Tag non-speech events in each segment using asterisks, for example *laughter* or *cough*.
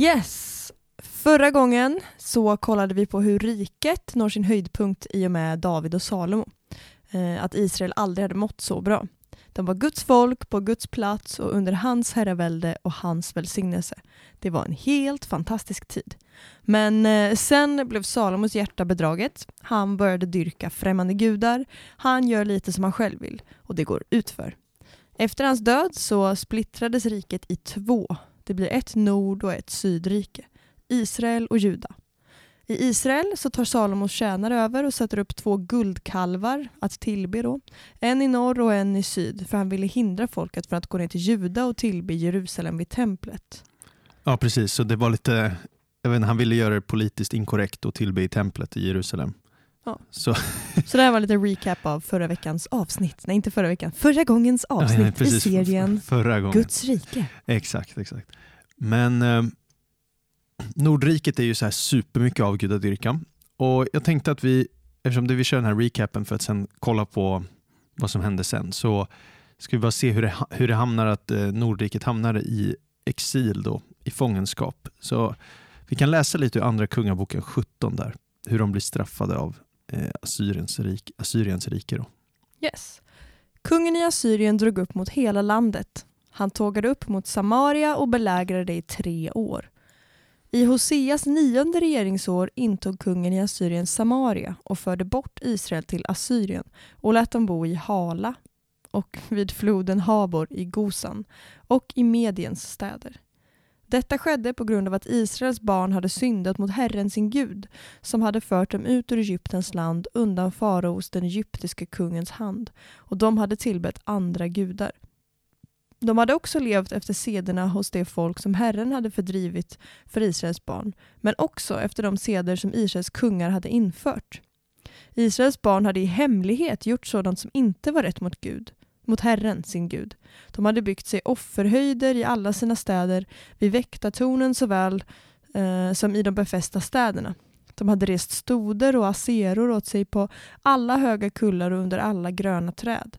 Yes! Förra gången så kollade vi på hur riket når sin höjdpunkt i och med David och Salomo. Eh, att Israel aldrig hade mått så bra. De var Guds folk på Guds plats och under hans herravälde och hans välsignelse. Det var en helt fantastisk tid. Men eh, sen blev Salomos hjärta bedraget. Han började dyrka främmande gudar. Han gör lite som han själv vill och det går utför. Efter hans död så splittrades riket i två det blir ett nord och ett sydrike. Israel och Juda. I Israel så tar Salomos tjänare över och sätter upp två guldkalvar att tillbe då. En i norr och en i syd för han ville hindra folket från att gå ner till Juda och tillbe Jerusalem vid templet. Ja precis, så det var lite, jag vet inte, han ville göra det politiskt inkorrekt och tillbe i templet i Jerusalem. Ja. Så. *laughs* så det här var lite recap av förra veckans avsnitt. Nej, inte förra veckan. Förra gångens avsnitt ja, i *laughs* serien förra gången. Guds rike. Exakt, exakt. Men eh, Nordriket är ju så här supermycket avgudadyrkan. Och jag tänkte att vi, eftersom det vi kör den här recapen för att sen kolla på vad som hände sen, så ska vi bara se hur det, hur det hamnar att eh, Nordriket hamnar i exil då, i fångenskap. Så vi kan läsa lite ur Andra Kungaboken 17 där, hur de blir straffade av eh, Assyriens, rik, Assyriens rike. Då. Yes. Kungen i Assyrien drog upp mot hela landet. Han tågade upp mot Samaria och belägrade det i tre år. I Hoseas nionde regeringsår intog kungen i Assyrien Samaria och förde bort Israel till Assyrien och lät dem bo i Hala och vid floden Habor i Gosan och i Mediens städer. Detta skedde på grund av att Israels barn hade syndat mot Herren sin Gud som hade fört dem ut ur Egyptens land undan faraos, den egyptiske kungens hand och de hade tillbett andra gudar. De hade också levt efter sederna hos det folk som Herren hade fördrivit för Israels barn, men också efter de seder som Israels kungar hade infört. Israels barn hade i hemlighet gjort sådant som inte var rätt mot Gud, mot Herren, sin Gud. De hade byggt sig offerhöjder i alla sina städer, vid väktartornen såväl eh, som i de befästa städerna. De hade rest stoder och aseror åt sig på alla höga kullar och under alla gröna träd.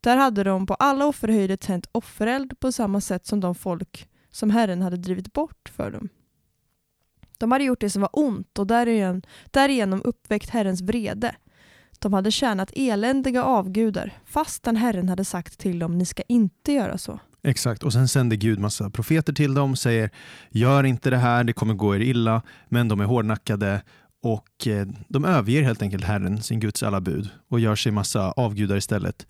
Där hade de på alla offerhöjder tänt offereld på samma sätt som de folk som Herren hade drivit bort för dem. De hade gjort det som var ont och därigenom, därigenom uppväckt Herrens vrede. De hade tjänat eländiga avgudar fastän Herren hade sagt till dem, ni ska inte göra så. Exakt, och sen sänder Gud massa profeter till dem, säger gör inte det här, det kommer gå er illa, men de är hårdnackade och eh, de överger helt enkelt Herren, sin Guds alla bud och gör sig massa avgudar istället.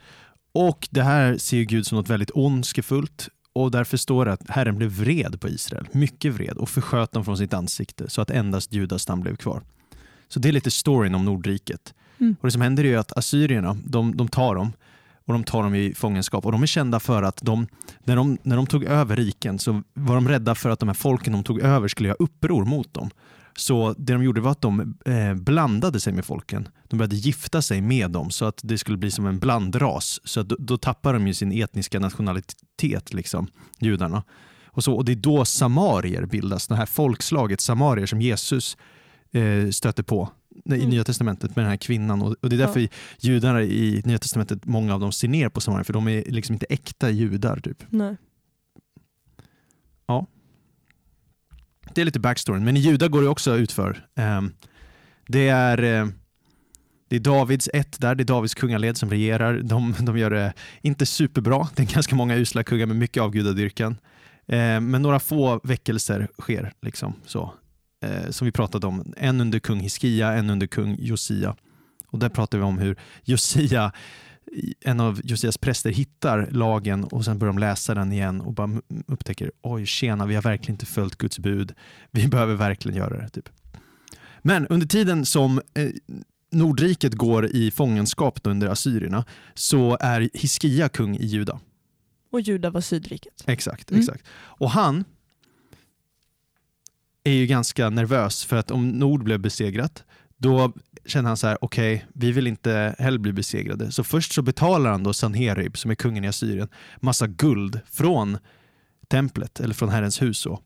Och det här ser Gud som något väldigt ondskefullt och därför står det att Herren blev vred på Israel, mycket vred och försköt dem från sitt ansikte så att endast Judas stam blev kvar. Så det är lite storyn om Nordriket. Mm. Och Det som händer är att assyrierna, de, de tar dem och de tar dem i fångenskap. Och de är kända för att de när, de, när de tog över riken så var de rädda för att de här folken de tog över skulle göra uppror mot dem. Så det de gjorde var att de eh, blandade sig med folken. De började gifta sig med dem så att det skulle bli som en blandras. Så att då, då tappar de ju sin etniska nationalitet, liksom, judarna. Och, så, och det är då samarier bildas, det här folkslaget samarier som Jesus eh, stöter på i mm. Nya Testamentet med den här kvinnan. Och, det är därför ja. judarna i Nya Testamentet, många av dem ser ner på samarier, för de är liksom inte äkta judar. Typ. Nej. Ja. Det är lite backstoryn, men i Juda går det också utför. Um, det är uh, det är Davids ett där, det är Davids kungaled som regerar. De, de gör det inte superbra. Det är ganska många usla kungar med mycket avgudadyrkan. Eh, men några få väckelser sker. Liksom, så. Eh, som vi pratade om. En under kung Hiskia, en under kung Josia. Och där pratar vi om hur Josia en av Josias präster hittar lagen och sen börjar de läsa den igen och bara upptäcker oj tjena, vi har verkligen inte följt Guds bud. Vi *laughs* behöver verkligen göra det. Typ. Men under tiden som eh, Nordriket går i fångenskap under assyrierna så är Hiskia kung i Juda. Och Juda var Sydriket. Exakt, Mm. exakt. Och han är ju ganska nervös för att om Nord blev besegrat, då känner han så här, okej, vi vill inte heller bli besegrade. Så först så betalar han då Sanherib, som är kungen i Assyrien, massa guld från templet, eller från Herrens hus. Så.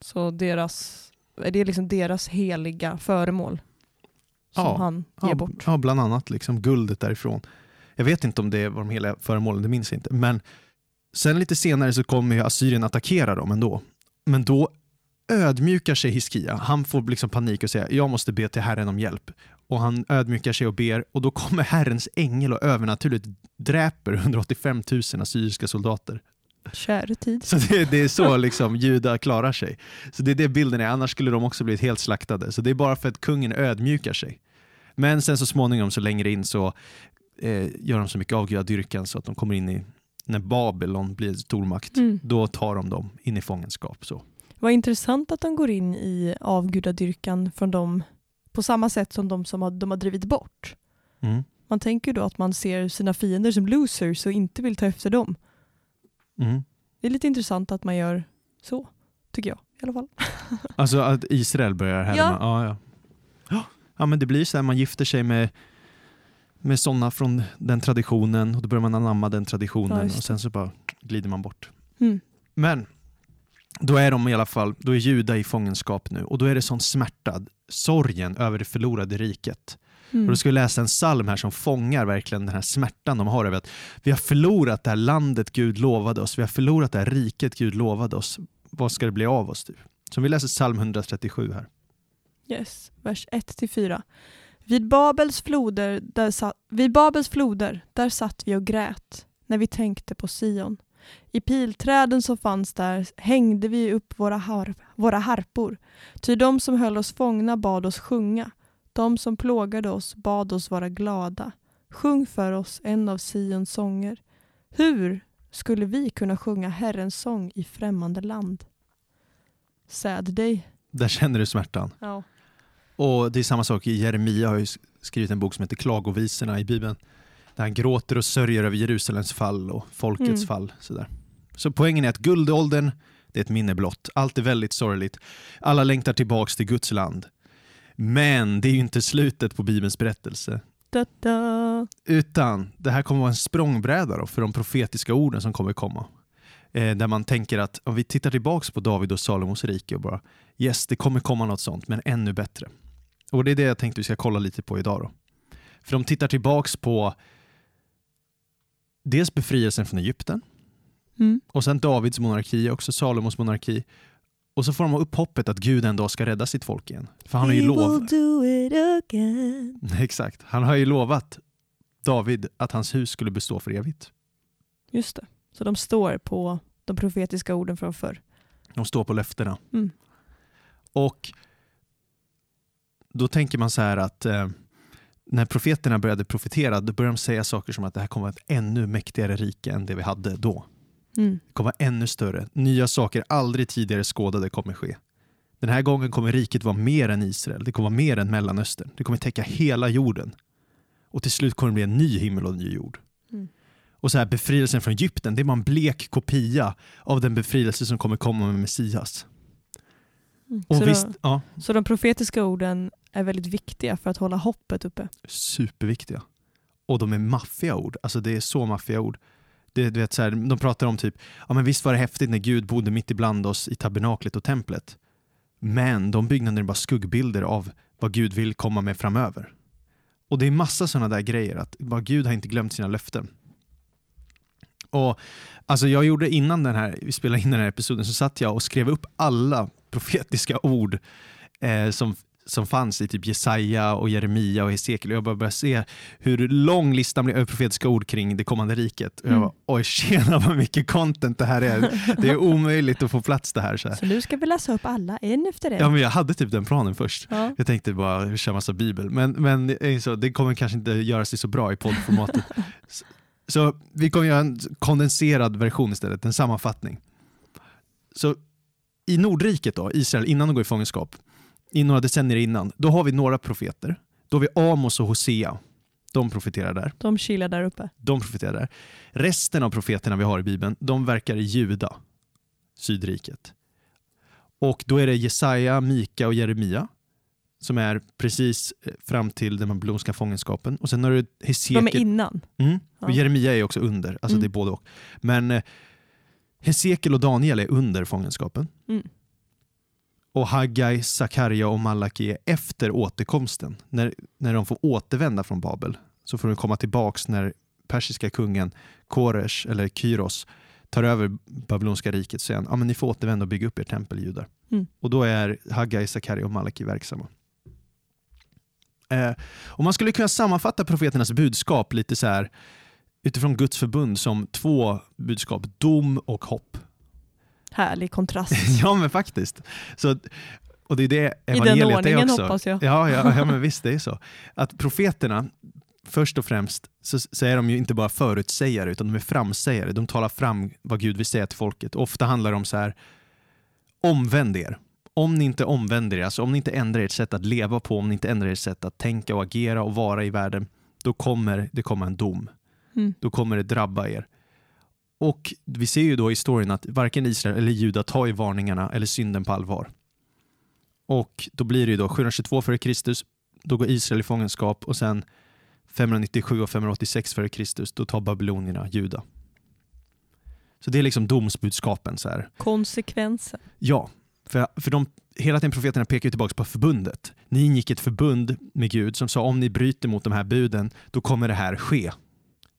Så deras, är det liksom deras heliga föremål som Ja, han ger Ja, bort? ja, bland annat liksom guldet därifrån. Jag vet inte om det var de hela föremålen, det minns jag inte. Men sen lite senare så kommer ju Assyrien attackera dem ändå. Men då ödmjukar sig Hiskia. Han får liksom panik och säger jag måste be till Herren om hjälp. Och han ödmjukar sig och ber och då kommer Herrens ängel och övernaturligt dräper 185 000 assyriska soldater. Käre tid. Så det, det är så liksom Juda klarar sig. Så det är det bilden är, annars skulle de också blivit helt slaktade. Så det är bara för att kungen ödmjukar sig. Men sen så småningom så längre in så eh, gör de så mycket avgudadyrkan så att de kommer in i, när Babylon blir stormakt, Mm. då tar de dem in i fångenskap. Så. Vad intressant att de går in i avgudadyrkan från dem på samma sätt som de som har, de har drivit bort. Mm. Man tänker då att man ser sina fiender som losers och inte vill ta efter dem. Mm. Det är lite intressant att man gör så, tycker jag i alla fall. *laughs* Alltså att Israel börjar härma. Ja. Ja. Ja, ja. ja, men det blir så här, man gifter sig med, med sådana från den traditionen och då börjar man anamma den Ja, traditionen det. och sen så bara glider man bort. Mm. Men då är de i alla fall, då är Juda i fångenskap nu och då är det sån smärta, sorgen över det förlorade riket. Mm. Och då ska vi läsa en psalm här som fångar verkligen den här smärtan de har över att vi har förlorat det här landet Gud lovade oss, vi har förlorat det här riket Gud lovade oss. Vad ska det bli av oss? Du? Så vi läser psalm 137 här. Yes, vers 1-4. Vid Babels, floder, där sa- vid Babels floder, där satt vi och grät när vi tänkte på Sion. I pilträden som fanns där hängde vi upp våra, har- våra harpor, ty de som höll oss fångna bad oss sjunga. De som plågade oss bad oss vara glada. Sjung för oss en av Sions sånger. Hur skulle vi kunna sjunga Herrens sång i främmande land? Sad dig. Där känner du smärtan. Ja. Och det är samma sak, Jeremia har ju skrivit en bok som heter Klagovisorna i Bibeln. Där han gråter och sörjer över Jerusalems fall och folkets Mm. fall. Sådär. Så poängen är att guldåldern, det är ett minne blott. Allt är väldigt sorgligt. Alla längtar tillbaks till Guds land. Men det är ju inte slutet på Bibelns berättelse. Da, da. Utan det här kommer vara en språngbräda då för de profetiska orden som kommer komma. Eh, där man tänker att om vi tittar tillbaks på David och Salomos rike och bara yes, det kommer komma något sånt, men ännu bättre. Och det är det jag tänkte vi ska kolla lite på idag. Då. För de tittar tillbaks på dels befrielsen från Egypten Mm. och sen Davids monarki, också Salomos monarki. Och så får de upp hoppet att Gud en dag ska rädda sitt folk igen. För han har ju He lov... will do it again. *laughs* Exakt. Han har ju lovat David att hans hus skulle bestå för evigt. Just det. Så de står på de profetiska orden från förr. De står på löftena. Mm. Och då tänker man så här att eh, när profeterna började profetera, då började de säga saker som att det här kommer att vara ett ännu mäktigare rike än det vi hade då. Mm. Det kommer vara ännu större. Nya saker aldrig tidigare skådade kommer ske. Den här gången kommer riket vara mer än Israel. Det kommer vara mer än Mellanöstern. Det kommer täcka hela jorden. Och till slut kommer det bli en ny himmel och en ny jord. Mm. Och så här befrielsen från Egypten, det är bara en blek kopia av den befrielse som kommer komma med Messias. Mm. Och Så, visst, då, ja, så de profetiska orden är väldigt viktiga för att hålla hoppet uppe. superviktiga. Och de är maffiga ord. Alltså det är så maffiga ord. Det, du vet, så här, de pratar om typ, ja men visst var det häftigt när Gud bodde mitt ibland oss i tabernaklet och templet. Men de byggnaderna är bara skuggbilder av vad Gud vill komma med framöver. Och det är massa sådana där grejer, att bara Gud har inte glömt sina löften. Och alltså jag gjorde innan den här, vi spelade in den här episoden, så satt jag och skrev upp alla profetiska ord eh, som, som fanns i typ Jesaja och Jeremia och Hesekiel. Och jag bara började se hur lång listan blev över profetiska ord kring det kommande riket. Och jag Mm. bara, oj tjena vad mycket content det här är. Det är omöjligt att få plats det här. Så här. Så nu ska vi läsa upp alla en efter en. Ja, men jag hade typ den planen först. Ja. Jag tänkte bara köra massa bibel, men, men det, är så, det kommer kanske inte göra sig så bra i poddformatet. *laughs* så, så vi kommer göra en kondenserad version istället, en sammanfattning. Så i Nordriket då, Israel, innan de går i fångenskap, i några decennier innan, då har vi några profeter. Då har vi Amos och Hosea. de profeterar där. De chillar där uppe. De profeterar där. Resten av profeterna vi har i Bibeln, de verkar i Juda, Sydriket. Och då är det Jesaja, Mika och Jeremia som är precis eh, fram till den babyloniska fångenskapen. Och sen har du Hesekiel. De är innan. Mm. Ja. Och Jeremia är också under, alltså Mm. det är både och. Men eh, Hesekiel och Daniel är under fångenskapen. Mm. Och Haggai, Sakarja och Malaki är efter återkomsten. När, när de får återvända från Babel så får de komma tillbaks när persiska kungen Koresh eller Kyros tar över babyloniska riket så säger han, ja, men ni får återvända och bygga upp er tempel judar. Mm. Och då är Haggai, Sakarja och Malaki verksamma. Eh, och man skulle kunna sammanfatta profeternas budskap lite så här utifrån Guds förbund som två budskap, dom och hopp. Härlig kontrast. *laughs* ja men faktiskt. Så, och det är det I den evangeliet är ordningen också. hoppas jag. Ja, ja, ja men *laughs* visst det är så. Att profeterna, först och främst så, så är de ju inte bara förutsägare utan de är framsägare. De talar fram vad Gud vill säga till folket. Ofta handlar det om så här, omvänd er. Om ni inte omvänder er, alltså om ni inte ändrar ert sätt att leva på, om ni inte ändrar ert sätt att tänka och agera och vara i världen, då kommer det komma en dom. Mm. Då kommer det drabba er. Och vi ser ju då i historien att varken Israel eller Juda tar ju varningarna eller synden på allvar. Och då blir det ju då 722 f.Kr. Då går Israel i fångenskap och sen 597 och 586 f.Kr. Då tar babylonierna Juda. Så det är liksom domsbudskapen. så här. Konsekvenser. Ja, för, för de, hela tiden profeterna pekar ju tillbaka på förbundet. Ni ingick ett förbund med Gud som sa om ni bryter mot de här buden, då kommer det här ske.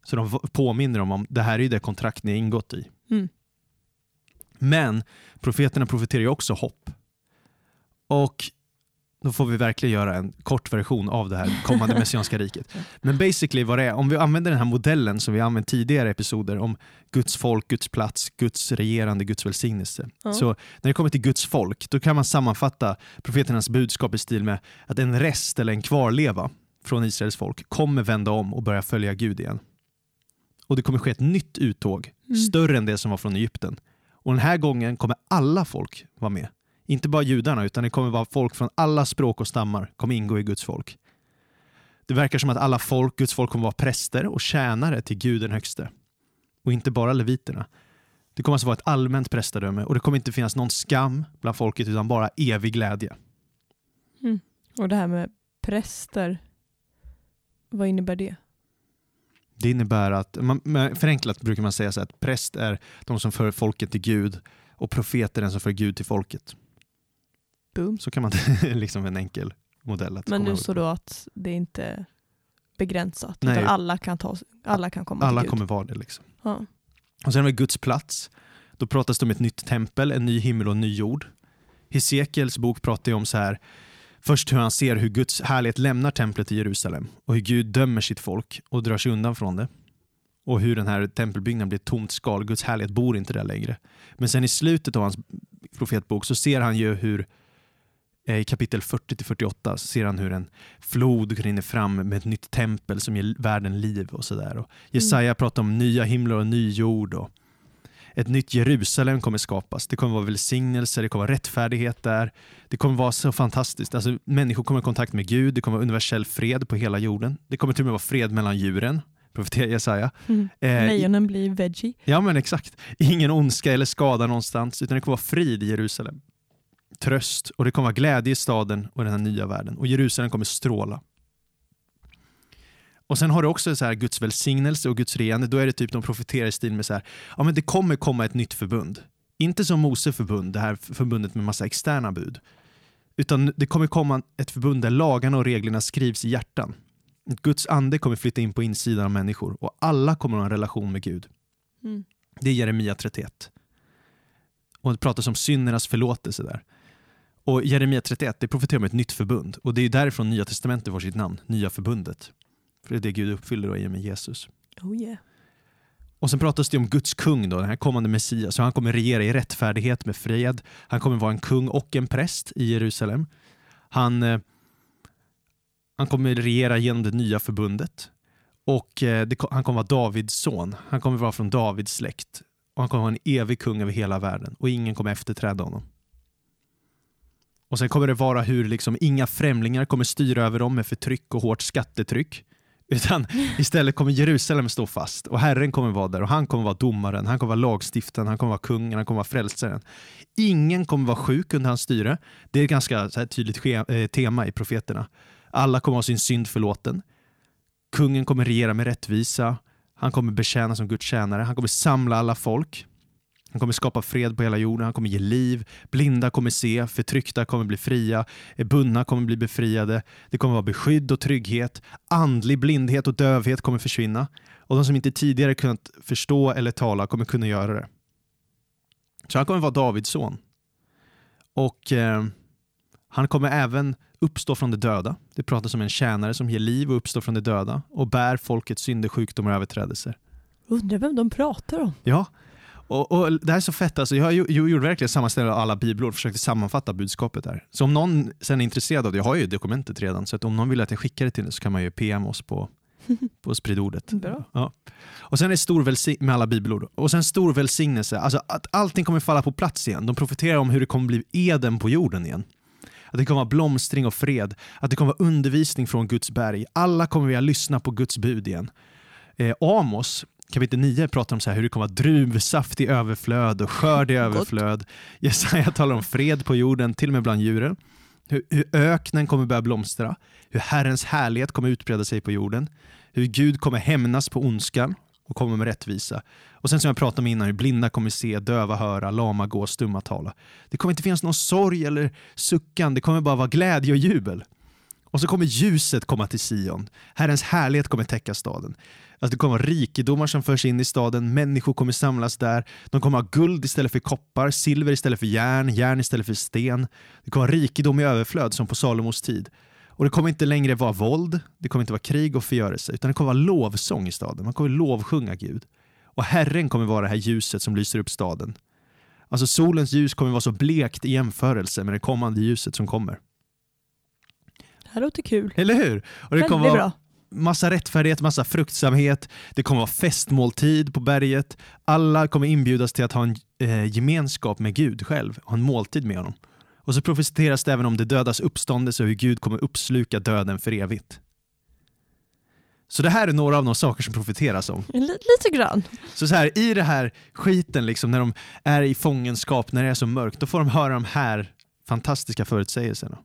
Så de påminner dem om det här är ju det kontrakt ni har ingått i. Mm. Men profeterna profeterar ju också hopp. Och då får vi verkligen göra en kort version av det här kommande *laughs* messianska riket. Men basically vad det är, om vi använder den här modellen som vi använt tidigare episoder om Guds folk, Guds plats, Guds regerande, Guds välsignelse. Ja. Så när det kommer till Guds folk, då kan man sammanfatta profeternas budskap i stil med att en rest eller en kvarleva från Israels folk kommer vända om och börja följa Gud igen. Och det kommer ske ett nytt uttåg, Mm. större än det som var från Egypten. Och den här gången kommer alla folk vara med. Inte bara judarna, utan det kommer vara folk från alla språk och stammar kommer ingå i Guds folk. Det verkar som att alla folk, Guds folk kommer vara präster och tjänare till Gud den högste. Och inte bara leviterna. Det kommer alltså vara ett allmänt prästadöme och det kommer inte finnas någon skam bland folket utan bara evig glädje. Och det här med präster, vad innebär det? Det innebär att, man, förenklat brukar man säga så att präst är de som för folket till Gud och profet är den som för Gud till folket. Boom. Så kan man *laughs* liksom en enkel modell att Men nu så då att det inte är begränsat, Nej. utan alla kan, ta, alla kan komma Alla till Gud. kommer vara det. Liksom. Ja. Och sen har vi Guds plats. Då pratas det om ett nytt tempel, en ny himmel och en ny jord. Hesekiels bok pratar ju om så här, först hur han ser hur Guds härlighet lämnar templet i Jerusalem och hur Gud dömer sitt folk och drar sig undan från det. Och hur den här tempelbyggnaden blir ett tomt skal, Guds härlighet bor inte där längre. Men sen i slutet av hans profetbok så ser han ju hur eh, i kapitel 40-48 så ser han hur en flod rinner fram med ett nytt tempel som ger världen liv och sådär. Jesaja pratar om nya himlar och ny jord och ett nytt Jerusalem kommer skapas. Det kommer vara välsignelse, det kommer vara rättfärdighet där. Det kommer vara så fantastiskt. Alltså, människor kommer i kontakt med Gud, det kommer vara universell fred på hela jorden. Det kommer till och med vara fred mellan djuren, profeterar Jesaja. Mm. Eh, Lejonen blir veggie. Ja men exakt. Ingen ondska eller skada någonstans, utan det kommer vara frid i Jerusalem. Tröst och det kommer vara glädje i staden och den här nya världen. Och Jerusalem kommer stråla. Och sen har du också så här Guds välsignelse och Guds reande. Då är det typ de profeterar i stil med så här, ja men det kommer komma ett nytt förbund. Inte som Mose förbund, det här förbundet med massa externa bud. Utan det kommer komma ett förbund där lagarna och reglerna skrivs i hjärtan. Guds ande kommer flytta in på insidan av människor och alla kommer ha en relation med Gud. Mm. Det är Jeremia 31. Och det pratas om syndernas förlåtelse där. Och Jeremia 31 det profeterar om ett nytt förbund. Och det är därifrån Nya Testamentet får sitt namn, Nya Förbundet. För det är det Gud uppfyller då i och med Jesus. Oh yeah. Och sen pratas det om Guds kung, då, den här kommande Messias. Så han kommer regera i rättfärdighet med fred. Han kommer vara en kung och en präst i Jerusalem. Han, eh, han kommer regera genom det nya förbundet. Och eh, det, han kommer vara Davids son. Han kommer vara från Davids släkt. Och han kommer vara en evig kung över hela världen. Och ingen kommer efterträda honom. Och sen kommer det vara hur liksom inga främlingar kommer styra över dem med förtryck och hårt skattetryck. Utan *laughs* istället kommer Jerusalem stå fast och Herren kommer vara där och han kommer vara domaren, han kommer vara lagstiftaren, han kommer vara kungen, han kommer vara frälsaren. Ingen kommer vara sjuk under hans styre. Det är ett ganska tydligt eh, tema i profeterna. Alla kommer ha sin synd förlåten. Kungen kommer regera med rättvisa. Han kommer betjäna som Guds tjänare. Han kommer samla alla folk. Han kommer skapa fred på hela jorden. Han kommer ge liv. Blinda kommer se. Förtryckta kommer bli fria. Bundna kommer bli befriade. Det kommer vara beskydd och trygghet. Andlig blindhet och dövhet kommer försvinna. Och de som inte tidigare kunnat förstå eller tala kommer kunna göra det. Så han kommer vara Davids son. Och eh, han kommer även uppstå från de döda. Det pratas om en tjänare som ger liv och uppstår från de döda och bär folkets synder, sjukdomar och överträdelser. Undrar vem de pratar om. Ja, och, och det här är så fett. Alltså, jag ju- jag gjorde verkligen sammanställning av alla bibelord och försökte sammanfatta budskapet här. Så om någon sen är intresserad av det, jag har ju dokumentet redan, så om någon vill att jag skickar det till er så kan man ju PM oss på, *laughs* på spridordet. Bra. Ja. Och sen är stor välsign- med alla bibelord. Och sen stor välsignelse, alltså att allting kommer falla på plats igen. De profeterar om hur det kommer bli Eden på jorden igen. Att det kommer vara blomstring och fred. Att det kommer vara undervisning från Guds berg. Alla kommer vilja lyssna på Guds bud igen. Eh, Amos kapitel 9 pratar om så här hur det kommer vara druvsaft i överflöd och skörd i överflöd. Jesaja talar om fred på jorden, till och med bland djuren. Hur, hur öknen kommer börja blomstra. Hur Herrens härlighet kommer utbreda sig på jorden. Hur Gud kommer hämnas på ondskan och kommer med rättvisa. Och sen som jag pratade om innan, hur blinda kommer se, döva höra, lama gå, stumma tala. Det kommer inte finnas någon sorg eller suckan, det kommer bara vara glädje och jubel. Och så kommer ljuset komma till Sion. Herrens härlighet kommer täcka staden. Alltså det kommer rikedomar som förs in i staden, människor kommer samlas där. De kommer ha guld istället för koppar, silver istället för järn, järn istället för sten. Det kommer vara rikedom i överflöd som på Salomos tid. Och det kommer inte längre vara våld, det kommer inte vara krig och förgörelse, utan det kommer vara lovsång i staden. Man kommer lovsjunga Gud. Och Herren kommer vara det här ljuset som lyser upp staden. Alltså solens ljus kommer vara så blekt i jämförelse med det kommande ljuset som kommer. Det här låter kul. Eller hur? Och det Väldigt kommer vara bra. Massa rättfärdighet, massa fruktsamhet. Det kommer vara festmåltid på berget. Alla kommer inbjudas till att ha en eh, gemenskap med Gud själv, ha en måltid med honom. Och så profeteras det även om det dödas uppståndelse och hur Gud kommer uppsluka döden för evigt. Så det här är några av de saker som profeteras om. Li- lite grann. Så, så här, i det här skiten, liksom, när de är i fångenskap, när det är så mörkt, då får de höra de här fantastiska förutsägelserna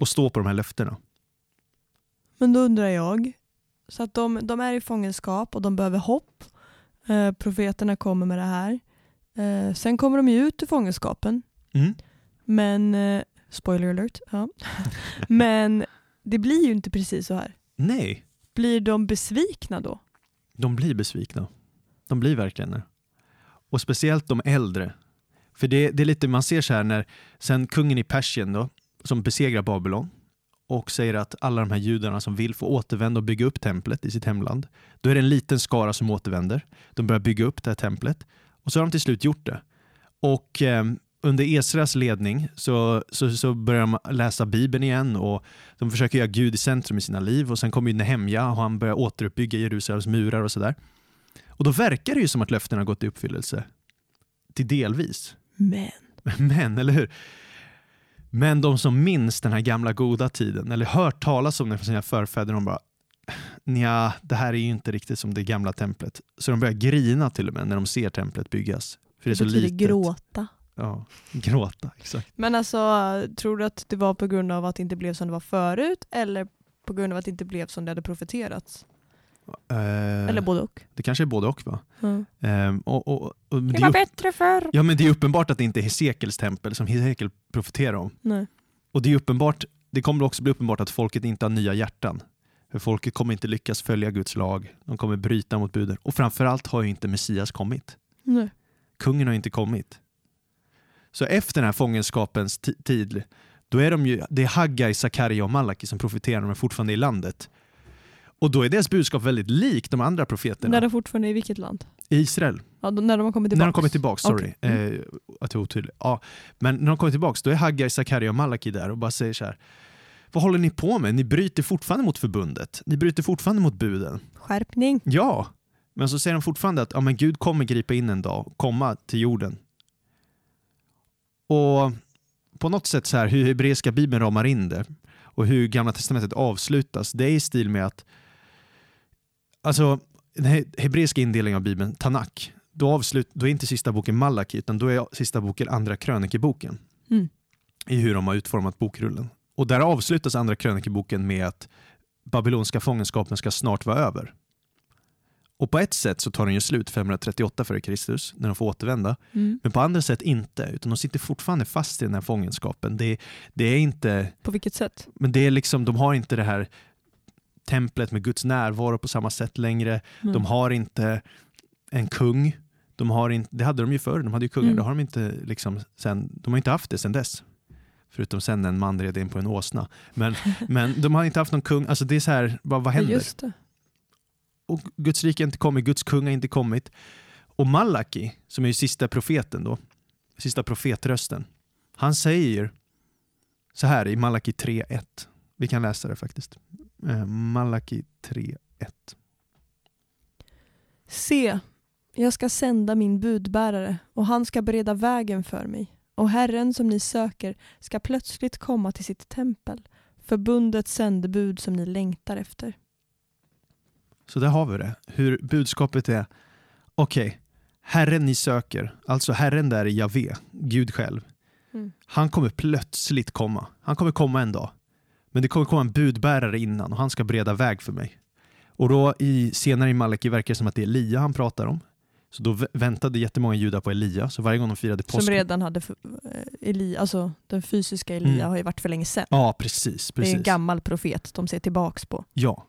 och stå på de här löftena. Men då undrar jag, så att de, de är i fångenskap och de behöver hopp. Eh, profeterna kommer med det här. Eh, sen kommer de ju ut ur fångenskapen. Mm. Men, eh, spoiler alert, ja. *laughs* Men det blir ju inte precis så här. Nej, Blir de besvikna då? de blir besvikna. De blir verkligen det. Och speciellt de äldre. För det, det är lite, man ser så här när sen kungen i Persien då, som besegrar Babylon och säger att alla de här judarna som vill få återvända och bygga upp templet i sitt hemland, då är det en liten skara som återvänder. De börjar bygga upp det här templet och så har de till slut gjort det. Och eh, under Esras ledning så, så, så börjar de läsa Bibeln igen och de försöker göra Gud i centrum i sina liv och sen kommer ju Nehemja och han börjar återuppbygga Jerusalems murar och sådär. Och då verkar det ju som att löftena har gått i uppfyllelse. Till delvis. Men. *laughs* Men, eller hur? Men de som minns den här gamla goda tiden eller hört talas om den från sina förfäder, de bara Nja, det här är ju inte riktigt som det gamla templet. Så de börjar grina till och med när de ser templet byggas. För det är så litet. gråta. Ja, gråta, exakt. Men alltså, tror du att det var på grund av att det inte blev som det var förut eller på grund av att det inte blev som det hade profeterats? Eh, Eller både och? det kanske är både och va? Ja. Ehm, och, och, och, Det det var upp, bättre förr. ja, men det är uppenbart att det inte är Hesekels tempel som Hesekel profeterar om. Nej. Och det är uppenbart, det kommer också bli uppenbart att folket inte har nya hjärtan. För folket kommer inte lyckas följa Guds lag. De kommer bryta mot buden. Och framförallt har ju inte Messias kommit. Nej. Kungen har inte kommit. Så efter den här fångenskapens ti- tid, då är de ju, det är Haggai, Sakaria och Malaki som profeterar, de är fortfarande i landet. Och då är deras budskap väldigt likt de andra profeterna. När de fortfarande är i vilket land? I Israel. Ja, då, när de har kommit tillbaka? När de kommer tillbaka, sorry. Okej. Mm. Eh, att jag är otydlig. Ja. Men när de kommer tillbaka, då är Haggai, Sakaria och Malaki där och bara säger så här. Vad håller ni på med? Ni bryter fortfarande mot förbundet. Ni bryter fortfarande mot buden. Skärpning. Ja, men så säger de fortfarande att ja, men Gud kommer gripa in en dag och komma till jorden. Och på något sätt så här, hur hebreiska bibeln ramar in det och hur gamla testamentet avslutas, det är i stil med att alltså den he- hebreiska indelningen av Bibeln, Tanak, då, avslut, då är inte sista boken Malaki, utan då är sista boken Andra krönikeboken. Mm. I hur de har utformat bokrullen. Och där avslutas Andra krönikeboken med att babylonska fångenskapen ska snart vara över. Och på ett sätt så tar den ju slut 538 f.Kr. när de får återvända. Mm. Men på andra sätt inte, utan de sitter fortfarande fast i den här fångenskapen. Det, det är inte, På vilket sätt? men det är liksom, de har inte det här templet med Guds närvaro på samma sätt längre. Mm. De har inte en kung. De har inte, det hade de ju förr, de hade ju kungar. Mm. Det har de, inte liksom sen, de har inte haft det sen dess. Förutom sen en man red in på en åsna. Men, *laughs* men de har inte haft någon kung. Alltså det är så här, vad, vad Ja, händer? det. och Guds rike har inte kommit, Guds kung har inte kommit. Och Malaki, som är ju sista profeten då, sista profetrösten, han säger så här i Malaki 3.1. Vi kan läsa det faktiskt. Eh, Malaki 3.1. Se, jag ska sända min budbärare och han ska bereda vägen för mig. Och Herren som ni söker ska plötsligt komma till sitt tempel, förbundets sändebud som ni längtar efter. Så där har vi det. Hur budskapet är, okej, Herren ni söker, alltså Herren där är Javé, Gud själv. Mm. Han kommer plötsligt komma. Han kommer komma en dag. Men det kommer komma en budbärare innan och han ska bereda väg för mig. Och då i, senare i Malaki verkar det som att det är Elia han pratar om. Så då vä- väntade jättemånga judar på Elia, så varje gång de firade påsk... Som redan hade, eh, Eli, alltså den fysiska Elia Mm. har ju varit för länge sedan. Ja, precis. Det är precis. en gammal profet de ser tillbaks på. Ja.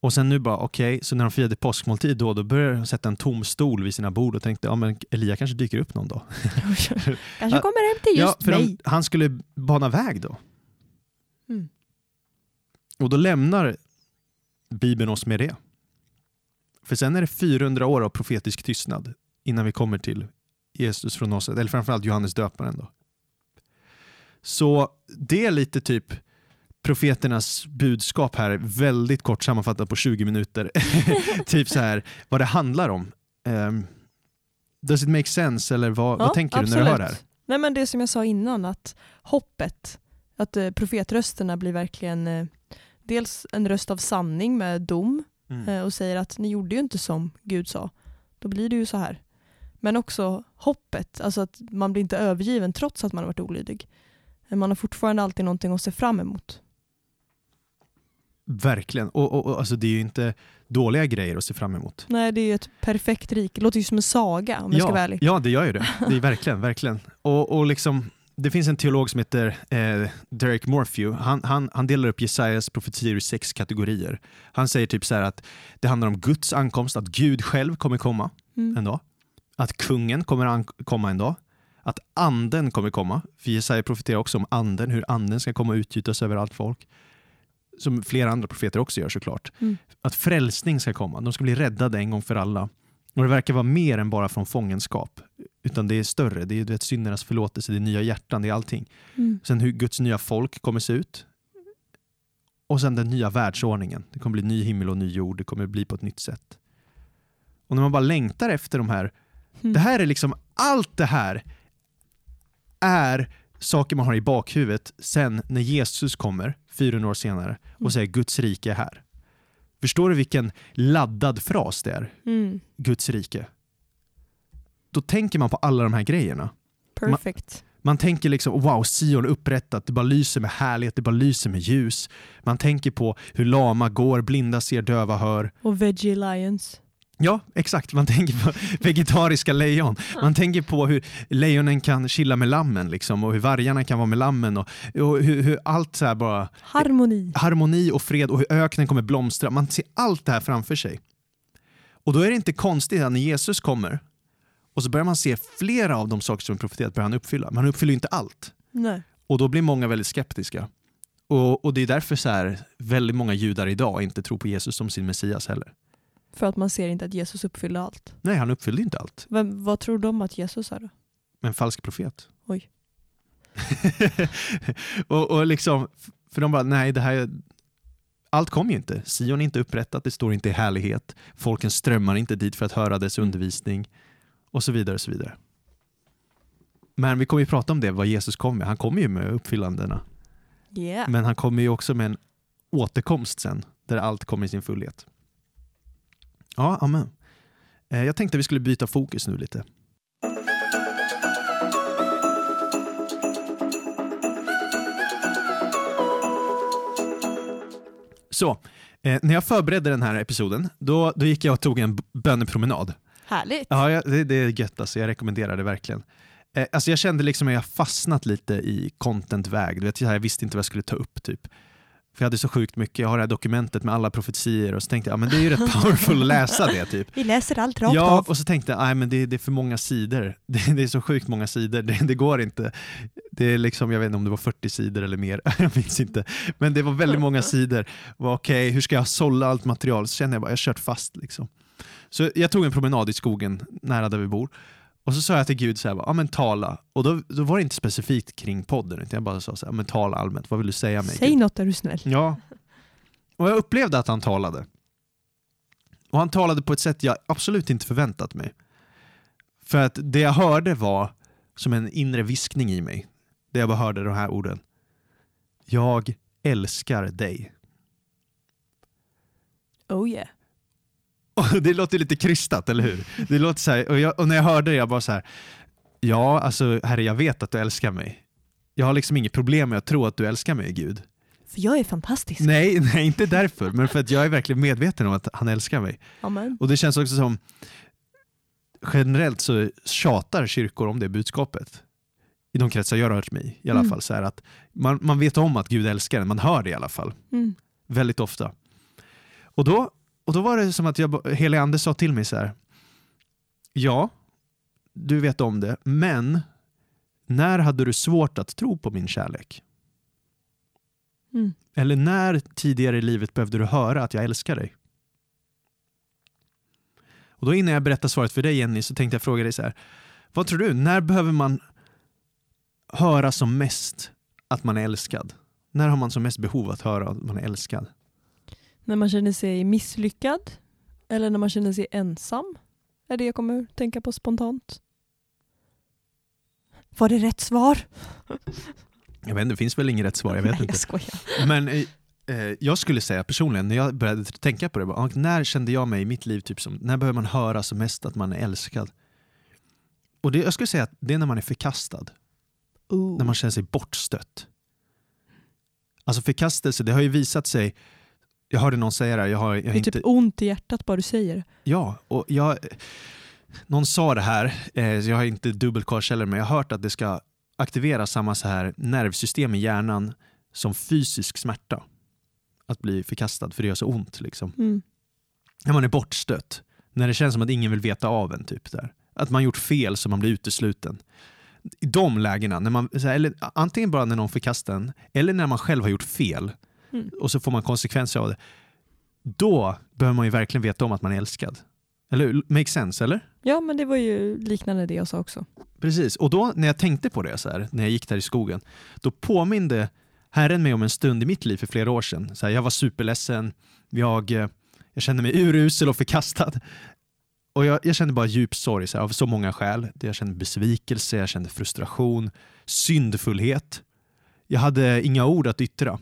Och sen nu bara, okej, så när de firade påskmåltid då, då började de sätta en tom stol vid sina bord och tänkte, ja men Elia kanske dyker upp någon dag. *laughs* Kanske kommer hem till just ja, för mig. de, han skulle bana väg då. Mm. Och då lämnar Bibeln oss med det. För sen är det 400 år av profetisk tystnad innan vi kommer till Jesus från Nasaret, eller framförallt Johannes döparen. Då. Så det är lite typ profeternas budskap här, väldigt kort sammanfattat på 20 minuter. *laughs* typ så här, vad det handlar om. Um, does it make sense, eller vad, vad tänker du när du hör det här? Nej, men det som jag sa innan, att hoppet, att eh, profetrösterna blir verkligen eh, dels en röst av sanning med dom Mm. eh, och säger att ni gjorde ju inte som Gud sa. Då blir det ju så här. Men också hoppet, alltså att man blir inte övergiven trots att man har varit olydig. Man har fortfarande alltid någonting att se fram emot. Verkligen. Och, och, och alltså det är ju inte dåliga grejer att se fram emot. Nej, det är ju ett perfekt rike. Det låter ju som en saga om jag ska vara Ja, ärlig. ja, det gör ju det. Det är verkligen, verkligen. Och, och liksom, det finns en teolog som heter eh, Derek Morphew. Han, han, han delar upp Jesajas profetier i sex kategorier. Han säger typ så att det handlar om Guds ankomst, att Gud själv kommer komma Mm. en dag. Att kungen kommer komma en dag. Att anden kommer komma. För Jesaja profeterar också om anden, hur anden ska komma och utgjutas över allt folk. Som flera andra profeter också gör såklart. Mm. Att frälsning ska komma. De ska bli räddade en gång för alla. Och det verkar vara mer än bara från fångenskap. Utan det är större. Det är du vet, syndernas förlåtelse, det är nya hjärtan, det är allting. Mm. Sen hur Guds nya folk kommer se ut. Och sen den nya världsordningen. Det kommer bli ny himmel och ny jord. Det kommer bli på ett nytt sätt. Och när man bara längtar efter de här. Mm. Det här är liksom, allt det här är saker man har i bakhuvudet sen när Jesus kommer 400 år senare och Mm. säger Guds rike är här. Förstår du vilken laddad fras det är? Mm. Guds rike. Då tänker man på alla de här grejerna. Perfect. Man tänker liksom wow, Sion upprättat, det bara lyser med härlighet, det bara lyser med ljus. Man tänker på hur lama går, blinda ser, döva hör. Och Veggie Lions. Ja, exakt. Man tänker på *laughs* vegetariska lejon. Man tänker på hur lejonen kan chilla med lammen liksom, och hur vargarna kan vara med lammen och, och hur, hur allt så bara Harmoni. harmoni och fred och hur öknen kommer blomstra. Man ser allt det här framför sig. Och då är det inte konstigt att när Jesus kommer och så börjar man se flera av de saker som är profeterat börjar han uppfylla. Men han uppfyller inte allt. Nej. Och då blir många väldigt skeptiska. Och, och det är därför så här, väldigt många judar idag inte tror på Jesus som sin Messias heller. För att man ser inte att Jesus uppfyller allt. Nej, han uppfyllde inte allt. Vem, vad tror de att Jesus är då? En falsk profet. Oj. *laughs* och, och liksom, för de bara, nej det här, allt kom ju inte. Sion är inte upprättat, det står inte i härlighet. Folken strömmar inte dit för att höra dess undervisning. Och så vidare. och så vidare. Men vi kommer ju prata om det, vad Jesus kom med. Han kommer ju med uppfyllandena. Yeah. Men han kommer ju också med en återkomst sen, där allt kommer i sin fullhet. Ja, amen. Eh, Jag tänkte vi skulle byta fokus nu lite. Så, eh, när jag förberedde den här episoden, då, då gick jag och tog en bönepromenad. Härligt. Ja, jag, det, det är gött alltså, jag rekommenderar det verkligen. Eh, alltså jag kände liksom att jag fastnat lite i content-väg. Du vet, jag visste inte vad jag skulle ta upp typ. För jag hade så sjukt mycket, jag har det här dokumentet med alla profetier och så tänkte jag, ja men det är ju rätt *laughs* powerful att läsa det typ. Vi läser allt rakt Ja, av. och så tänkte jag, nej men det, det är för många sidor. *laughs* Det, det är så sjukt många sidor, det, det går inte. Det är liksom, jag vet inte om det var 40 sidor eller mer, *laughs* jag minns inte. Men det var väldigt många sidor. Okej, hur ska jag sålla allt material? Så kände jag bara, jag har kört fast liksom. Så jag tog en promenad i skogen nära där vi bor. Och så sa jag till Gud så här, ja men tala. Och då, då var det inte specifikt kring podden, utan jag bara sa så här, men tala allmänt, vad vill du säga mig? Säg Gud? något är du snäll. Ja. Och jag upplevde att han talade. Och han talade på ett sätt jag absolut inte förväntat mig. För att det jag hörde var som en inre viskning i mig. Det jag bara hörde de här orden. Jag älskar dig. Oh yeah. Och *laughs* det låter lite krystat, eller hur? Det låter så här, och, jag, och när jag hörde det, jag bara så här. Ja, alltså herre, jag vet att du älskar mig. Jag har liksom inget problem med att tro att du älskar mig, Gud. För jag är fantastisk. Nej, *laughs* nej, inte därför, men för att jag är verkligen medveten om att han älskar mig. Amen. Och det känns också som, generellt så tjatar kyrkor om det budskapet. I de kretsar jag rört mig i, alla Mm. fall. Så att man, man vet om att Gud älskar en, man hör det i alla fall. Mm. Väldigt ofta. Och då, och då var det som att jag, hela ande sa till mig så här. Ja, du vet om det, men när hade du svårt att tro på min kärlek? Mm. Eller när tidigare i livet behövde du höra att jag älskar dig? Och då innan jag berättar svaret för dig Jenny så tänkte jag fråga dig så här. Vad tror du, när behöver man höra som mest att man är älskad? När har man som mest behov att höra att man är älskad? När man känner sig misslyckad eller när man känner sig ensam är det jag kommer tänka på spontant. Var det rätt svar? Jag vet inte, det finns väl inget rätt svar, jag vet Nej, inte. jag skojar. Men eh, eh, jag skulle säga personligen, när jag började tänka på det, bara, ah, när kände jag mig i mitt liv, typ som, när behöver man höra som mest att man är älskad? Och det, jag skulle säga att det är när man är förkastad, Oh. när man känner sig bortstött. Alltså förkastelse, det har ju visat sig, jag hörde någon säga det här, jag har, jag det är inte... typ ont i hjärtat bara du säger det. Ja, och jag, någon sa det här, eh, jag har inte dubbelkollkällor, men jag har hört att det ska aktivera samma så här nervsystem i hjärnan som fysisk smärta. Att bli förkastad, för det gör så ont. Liksom. Mm. När man är bortstött, när det känns som att ingen vill veta av en. Typ där. Att man gjort fel så man blir utesluten. I de lägena, när man, här, eller, antingen bara när någon förkastar en, eller när man själv har gjort fel Mm. och så får man konsekvenser av det. Då behöver man ju verkligen veta om att man är älskad. Eller hur? Make sense, eller? Ja men det var ju liknande det jag sa också. Precis, och då när jag tänkte på det så här, när jag gick där i skogen, då påminde Herren mig om en stund i mitt liv för flera år sedan. Så här, jag var superledsen, jag, eh, jag kände mig urusel och förkastad. Och jag, jag kände bara djup sorg så här, av så många skäl. Jag kände besvikelse, jag kände frustration, syndfullhet. Jag hade inga ord att yttra.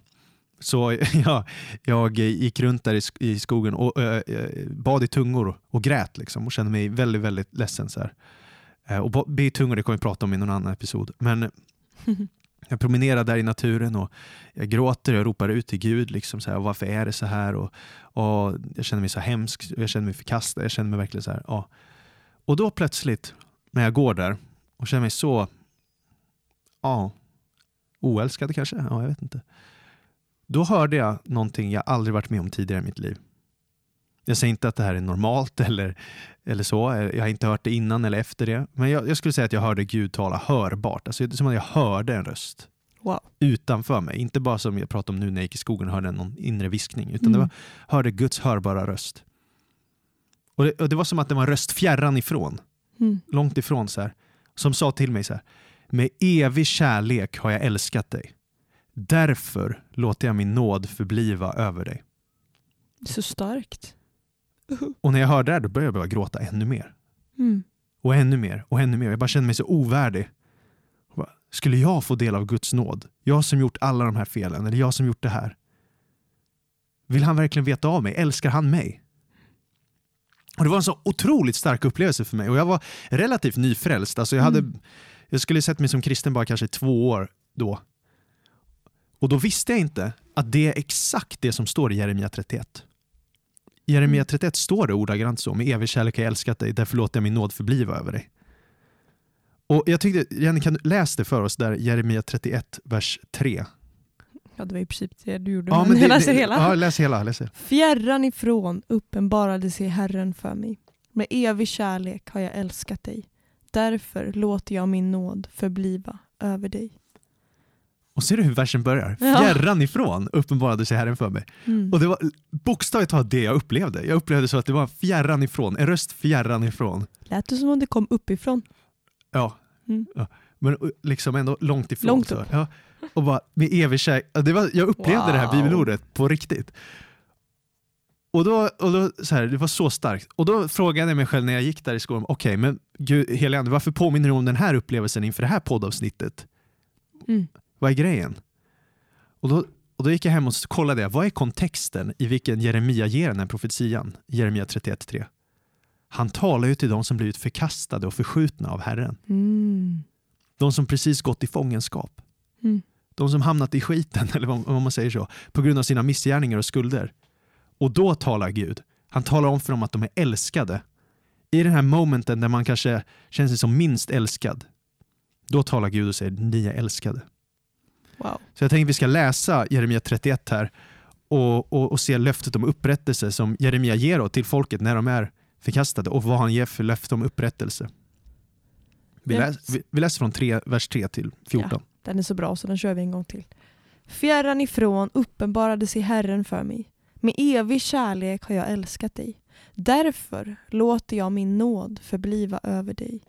Så *laughs* ja, jag gick runt där i, sk- i skogen och äh, bad i tungor och grät liksom, och kände mig väldigt, väldigt ledsen. Så här. Eh, Och be i tungor det kommer vi prata om i någon annan episod. Men *laughs* jag promenerar där i naturen och jag gråter och jag ropar ut till Gud. Liksom så här, varför är det så här? Och, och jag känner mig så hemsk, jag känner mig förkastad. Jag känner mig verkligen så här. Ja. Och då plötsligt, när jag går där och känner mig så ja, oälskad kanske, ja, jag vet inte. Då hörde jag någonting jag aldrig varit med om tidigare i mitt liv. Jag säger inte att det här är normalt *laughs* eller, eller så. Jag har inte hört det innan eller efter det. Men jag, jag skulle säga att jag hörde Gud tala hörbart. Alltså, det är som att jag hörde en röst Wow. utanför mig. Inte bara som jag pratade om nu när jag gick i skogen och hörde någon inre viskning. Utan Mm. det var, hörde Guds hörbara röst. Och det, och det var som att det var en röst fjärran ifrån. Mm. Långt ifrån så här. Som sa till mig så här. Med evig kärlek har jag älskat dig. Därför låter jag min nåd förbliva över dig. Så starkt. Och när jag hörde det här då började jag bara gråta ännu mer. Mm. Och ännu mer och ännu mer. Jag bara kände mig så ovärdig. Jag bara, Skulle jag få del av Guds nåd? Jag som gjort alla de här felen, eller jag som gjort det här. Vill han verkligen veta av mig? Älskar han mig? Och Det var en så otroligt stark upplevelse för mig och jag var relativt nyfrälst. Alltså jag, hade, Mm. jag skulle sett mig som kristen bara kanske två år då. Och då visste jag inte att det är exakt det som står i Jeremia 31. I Jeremia Mm. 31 står det ordagrant så, med evig kärlek har jag älskat dig, därför låter jag min nåd förbliva över dig. Och jag tyckte, Jenny kan du läsa det för oss där, Jeremia 31, vers 3. Ja, det var i princip det du gjorde. men jag det- läser det- hela. Ja, läs hela. Läs hela. Fjärran ifrån uppenbarade sig Herren för mig. Med evig kärlek har jag älskat dig. Därför låter jag min nåd förbliva över dig. Och ser du hur versen börjar? Ja. Fjärran ifrån uppenbarade sig Herren för mig. Mm. Och det var bokstavligt talat det jag upplevde. Jag upplevde så att det var fjärran ifrån, en röst fjärran ifrån. Lät det som om det kom uppifrån? Ja, Mm. ja. men liksom ändå långt ifrån. Långt så. upp. Ja. Och bara med evig kärlek. Ja, Det var, jag upplevde det här Wow. bibelordet på riktigt. Och då, och då så här, det var så starkt. Och då frågade jag mig själv när jag gick där i skolan, okej men Gud, helige Ande, varför påminner du om den här upplevelsen inför det här poddavsnittet? Mm. Vad är grejen? Och då, och då gick jag hem och kollade vad är kontexten i vilken Jeremia ger den här profetian? Jeremia 31.3. Han talar ju till de som blivit förkastade och förskjutna av Herren. Mm. De som precis gått i fångenskap. Mm. De som hamnat i skiten, *laughs* eller vad, vad man säger så, på grund av sina missgärningar och skulder. Och då talar Gud. Han talar om för dem att de är älskade. I den här momenten där man kanske känner sig som minst älskad. Då talar Gud och säger ni är älskade. Wow. Så jag tänkte att vi ska läsa Jeremia 31 här och, och, och se löftet om upprättelse som Jeremia ger till folket när de är förkastade och vad han ger för löfte om upprättelse. Vi, läs, vi, vi läser från 3, vers 3 till 14. Den är så bra så den kör vi en gång till. Fjärran ifrån uppenbarade sig Herren för mig. Med evig kärlek har jag älskat dig. Därför låter jag min nåd förbliva över dig.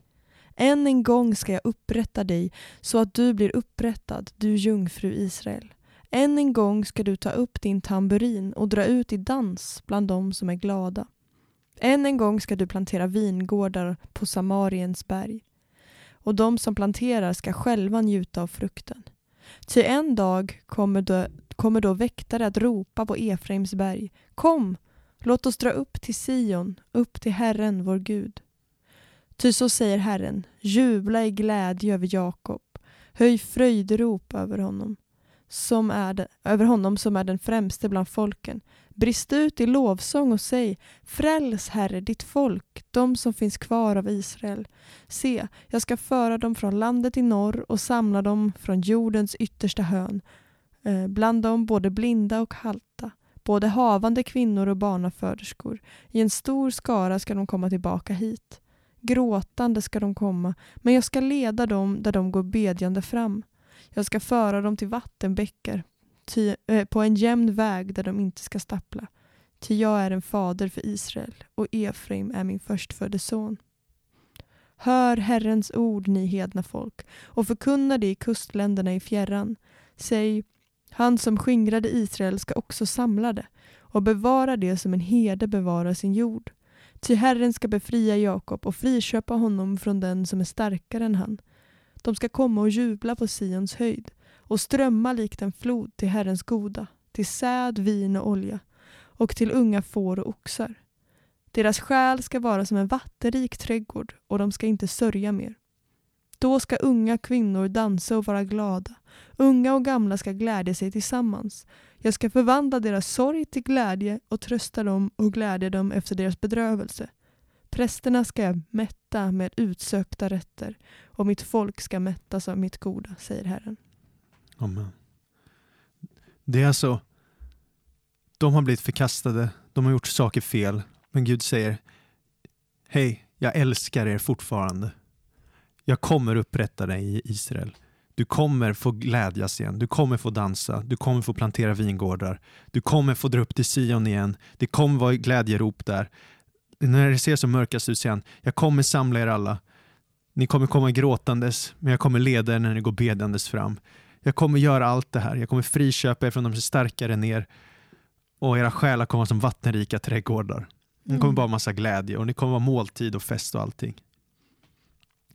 Än en gång ska jag upprätta dig så att du blir upprättad, du jungfru Israel. Än en gång ska du ta upp din tamburin och dra ut i dans bland dem som är glada. Än en gång ska du plantera vingårdar på Samariens berg och de som planterar ska själva njuta av frukten. Ty en dag kommer då, kommer då väktare att ropa på Efraims berg. Kom, låt oss dra upp till Sion, upp till Herren vår Gud. Ty så säger Herren, jubla i glädje över Jakob, höj fröjderop över honom, som är de, över honom som är den främste bland folken. Brist ut i lovsång och säg, fräls Herre ditt folk, de som finns kvar av Israel. Se, jag ska föra dem från landet i norr och samla dem från jordens yttersta hörn. Eh, bland dem både blinda och halta, både havande kvinnor och barnaföderskor. I en stor skara ska de komma tillbaka hit. Gråtande ska de komma, men jag ska leda dem där de går bedjande fram. Jag ska föra dem till vattenbäckar, ty, äh, på en jämn väg där de inte ska stappla. Ty jag är en fader för Israel och Efraim är min förstfödde son. Hör Herrens ord, ni hedna folk, och förkunna det i kustländerna i fjärran. Säg, han som skingrade Israel ska också samla det och bevara det som en herde bevarar sin jord. Ty Herren ska befria Jakob och friköpa honom från den som är starkare än han. De ska komma och jubla på Sions höjd och strömma likt en flod till Herrens goda, till säd, vin och olja och till unga får och oxar. Deras själ ska vara som en vattenrik trädgård och de ska inte sörja mer. Då ska unga kvinnor dansa och vara glada. Unga och gamla ska glädja sig tillsammans. Jag ska förvandla deras sorg till glädje och trösta dem och glädja dem efter deras bedrövelse. Prästerna ska jag mätta med utsökta rätter och mitt folk ska mättas av mitt goda, säger Herren. Amen. Det är alltså, de har blivit förkastade, de har gjort saker fel, men Gud säger Hej, jag älskar er fortfarande. Jag kommer upprätta dig i Israel. Du kommer få glädjas igen, du kommer få dansa, du kommer få plantera vingårdar, du kommer få dra upp till Sion igen, det kommer vara glädjerop där. När det ser som mörkast ut han, jag kommer samla er alla. Ni kommer komma gråtandes, men jag kommer leda er när ni går bedandes fram. Jag kommer göra allt det här. Jag kommer friköpa er från de som är starkare än er och era själar kommer vara som vattenrika trädgårdar. Ni kommer Mm. bara massa glädje och ni kommer vara måltid och fest och allting.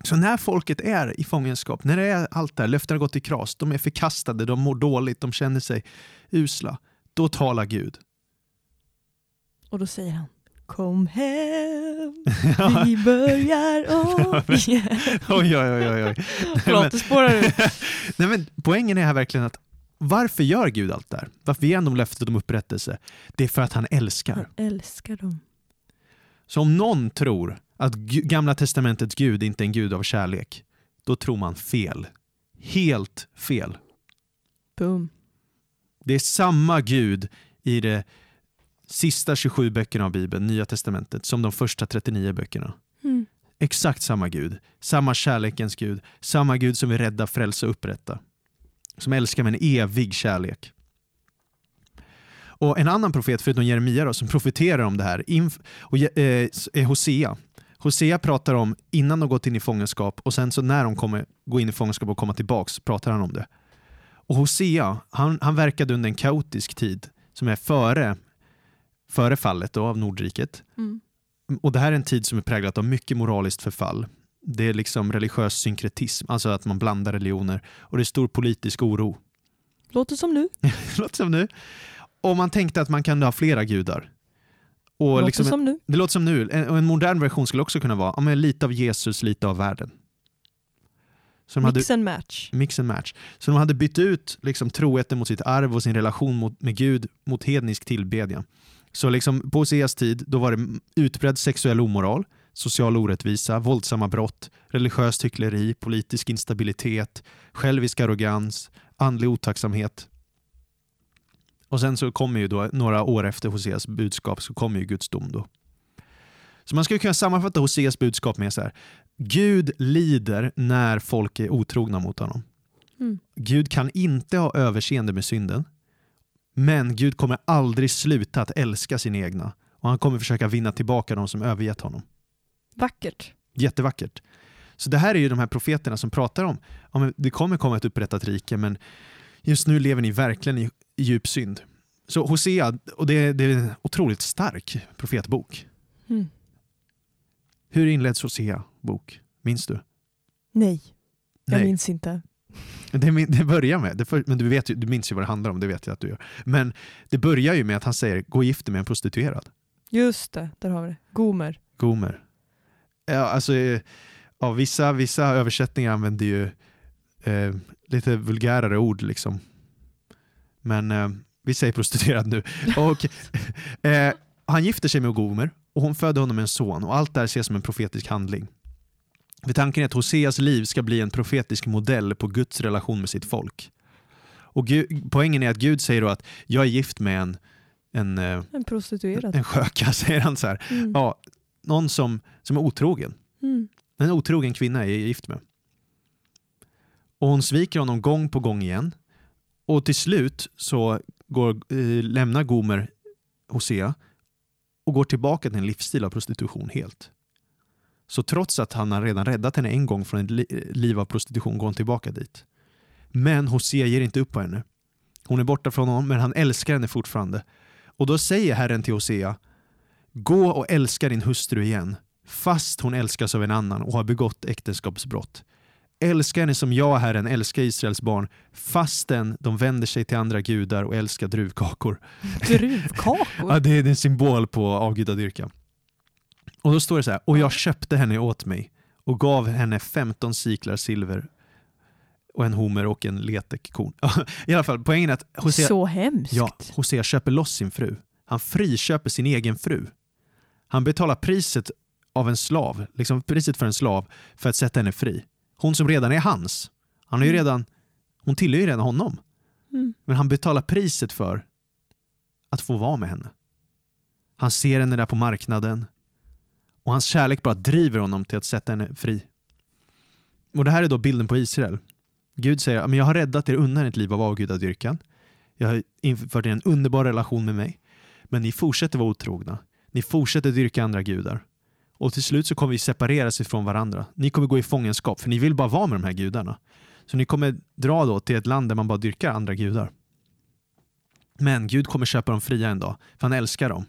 Så när folket är i fångenskap, när det är allt det här, löftena har gått i kras, de är förkastade, de mår dåligt, de känner sig usla, då talar Gud. Och då säger han, Kom hem, *laughs* vi börjar *laughs* om *laughs* igen. oj, oj, oj, oj. Förlåt, det spårar ur. Nej, men poängen är här verkligen att varför gör Gud allt det här? Varför ger han dem löftet om upprättelse? Det är för att han älskar. Han älskar dem. Så om någon tror att Gamla Testamentets Gud inte är en Gud av kärlek, då tror man fel. Helt fel. Boom. Det är samma Gud i de sista 27 böckerna av Bibeln, Nya Testamentet, som de första 39 böckerna. Mm. Exakt samma Gud. Samma kärlekens Gud. Samma Gud som vill rädda, frälsa och upprätta. Som älskar med en evig kärlek. Och En annan profet, förutom Jeremia, då, som profeterar om det här och, eh, är Hosea. Hosea pratar om innan de gått in i fångenskap och sen så när de kommer gå in i fångenskap och komma tillbaks pratar han om det. Och Hosea, han, han verkade under en kaotisk tid som är före, före fallet då, av Nordriket. Mm. Och det här är en tid som är präglad av mycket moraliskt förfall. Det är liksom religiös synkretism, alltså att man blandar religioner. Och det är stor politisk oro. Låter som nu. *laughs* låter som nu. Och man tänkte att man kunde ha flera gudar. Och Låter liksom, som nu. Det låter som nu. En, en modern version skulle också kunna vara men lite av Jesus, lite av världen. Så de hade, Mix and match. mix and match. Så de hade bytt ut liksom, troheten mot sitt arv och sin relation mot, med Gud mot hednisk tillbedjan. Så liksom, på Hoseas tid då var det utbredd sexuell omoral, social orättvisa, våldsamma brott, religiöst hyckleri, politisk instabilitet, självisk arrogans, andlig otacksamhet. Och sen så kommer ju då, några år efter Hoseas budskap, så kommer ju Guds dom då. Så man skulle kunna sammanfatta Hoseas budskap med så här. Gud lider när folk är otrogna mot honom. Mm. Gud kan inte ha överseende med synden. Men Gud kommer aldrig sluta att älska sina egna. Och han kommer försöka vinna tillbaka de som övergett honom. Vackert. Jättevackert. Så det här är ju de här profeterna som pratar om, ja, men det kommer komma ett upprättat rike men just nu lever ni verkligen i, i djup synd. Så Hosea, och det, det är en otroligt stark profetbok. Mm. Hur inleds Hosea bok? Minns du? Nej, jag Nej. minns inte. Det, det börjar med, det för, men du, vet ju, du minns ju vad det handlar om, det vet jag att du gör. Men det börjar ju med att han säger gå och gift dig med en prostituerad. Just det, där har vi det. Gomer. Gomer. Ja, alltså, ja, vissa, vissa översättningar använder ju eh, lite vulgärare ord. liksom. Men eh, vi säger prostituerad nu. *laughs* Och, eh, han gifter sig med Gomer och hon föder honom en son och allt det här ses som en profetisk handling. För tanken är att Hoseas liv ska bli en profetisk modell på Guds relation med sitt folk. Och Gud, poängen är att Gud säger då att jag är gift med en, en, eh, En prostituerad. en sköka, *laughs* säger han så. Mm. Ja, någon som, som är otrogen. Mm. En otrogen kvinna är jag gift med. Och hon sviker honom gång på gång igen. Och till slut så går, eh, lämnar Gomer Hosea och går tillbaka till en livsstil av prostitution helt. Så trots att han har redan räddat henne en gång från ett liv av prostitution går hon tillbaka dit. Men Hosea ger inte upp på henne. Hon är borta från honom men han älskar henne fortfarande. Och då säger Herren till Hosea Gå och älska din hustru igen fast hon älskas av en annan och har begått äktenskapsbrott. Älska henne som jag, Herren, älskar Israels barn fastän de vänder sig till andra gudar och älskar druvkakor. *laughs* Druvkakor. Ja, det är en symbol på avgudadyrkan. Och då står det så här, och jag köpte henne åt mig och gav henne 15 siklar silver och en homer och en letekkorn. *laughs* I alla fall, poängen är att Hosea, Så hemskt. ja, Hosea köper loss sin fru. Han friköper sin egen fru. Han betalar priset av en slav, liksom priset för en slav, för att sätta henne fri. Hon som redan är hans. Han är ju Mm. redan, hon tillhör ju redan honom. Mm. Men han betalar priset för att få vara med henne. Han ser henne där på marknaden och hans kärlek bara driver honom till att sätta henne fri. Och Det här är då bilden på Israel. Gud säger att jag har räddat er undan ett liv av avgudadyrkan. Jag har infört er en underbar relation med mig. Men ni fortsätter vara otrogna. Ni fortsätter dyrka andra gudar. Och till slut så kommer vi separeras ifrån varandra. Ni kommer gå i fångenskap för ni vill bara vara med de här gudarna. Så ni kommer dra då till ett land där man bara dyrkar andra gudar. Men Gud kommer köpa dem fria en dag, för han älskar dem.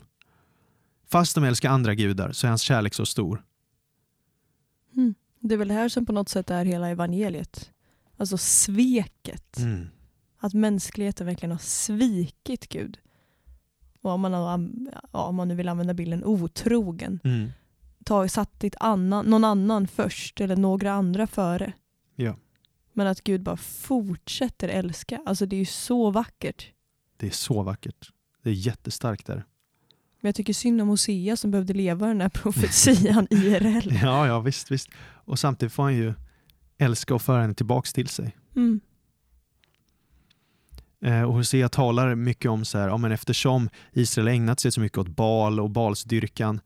Fast de älskar andra gudar så är hans kärlek så stor. Mm. Det är väl det här som på något sätt är hela evangeliet. Alltså sveket. Mm. Att mänskligheten verkligen har svikit Gud. och om man, har, ja, om man nu vill använda bilden otrogen, Mm. Ta, satt annan, någon annan först eller några andra före. Ja. Men att Gud bara fortsätter älska, alltså det är ju så vackert. Det är så vackert. Det är jättestarkt där. Men jag tycker synd om Hosea som behövde leva den här *laughs* profetian IRL. *laughs* Ja, ja visst, visst. Och samtidigt får han ju älska och föra henne tillbaks till sig. Mm. Eh, och Hosea talar mycket om så här, ja, men eftersom Israel ägnat sig så mycket åt Bal och Balsdyrkan,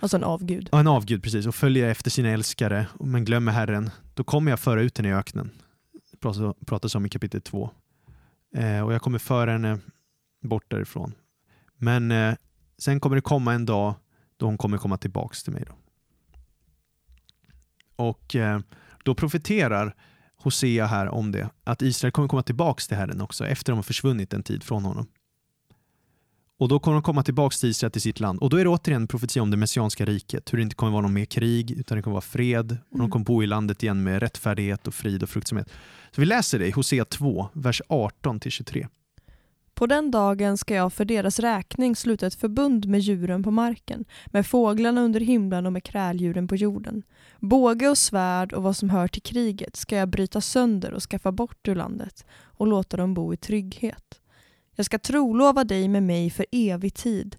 Alltså en avgud. ja, en avgud precis, och följer efter sina älskare, men glömmer Herren, då kommer jag föra ut henne i öknen. Pratas, pratas om i kapitel 2. Eh, och jag kommer föra henne bort därifrån. Men eh, sen kommer det komma en dag då hon kommer komma tillbaks till mig. Då. Och eh, då profeterar Hosea här om det, att Israel kommer komma tillbaks till Herren också efter de har försvunnit en tid från honom. Och då kommer de komma tillbaks till Israel, till sitt land. Och då är det återigen en profetia om det messianska riket, hur det inte kommer vara någon mer krig, utan det kommer vara fred. Och de Mm. kommer bo i landet igen med rättfärdighet och frid och fruktsamhet. Så vi läser det i Hosea 2, vers 18-23. På den dagen ska jag för deras räkning sluta ett förbund med djuren på marken, med fåglarna under himlen och med kräldjuren på jorden. Båge och svärd och vad som hör till kriget ska jag bryta sönder och skaffa bort ur landet och låta dem bo i trygghet. Jag ska trolova dig med mig för evig tid.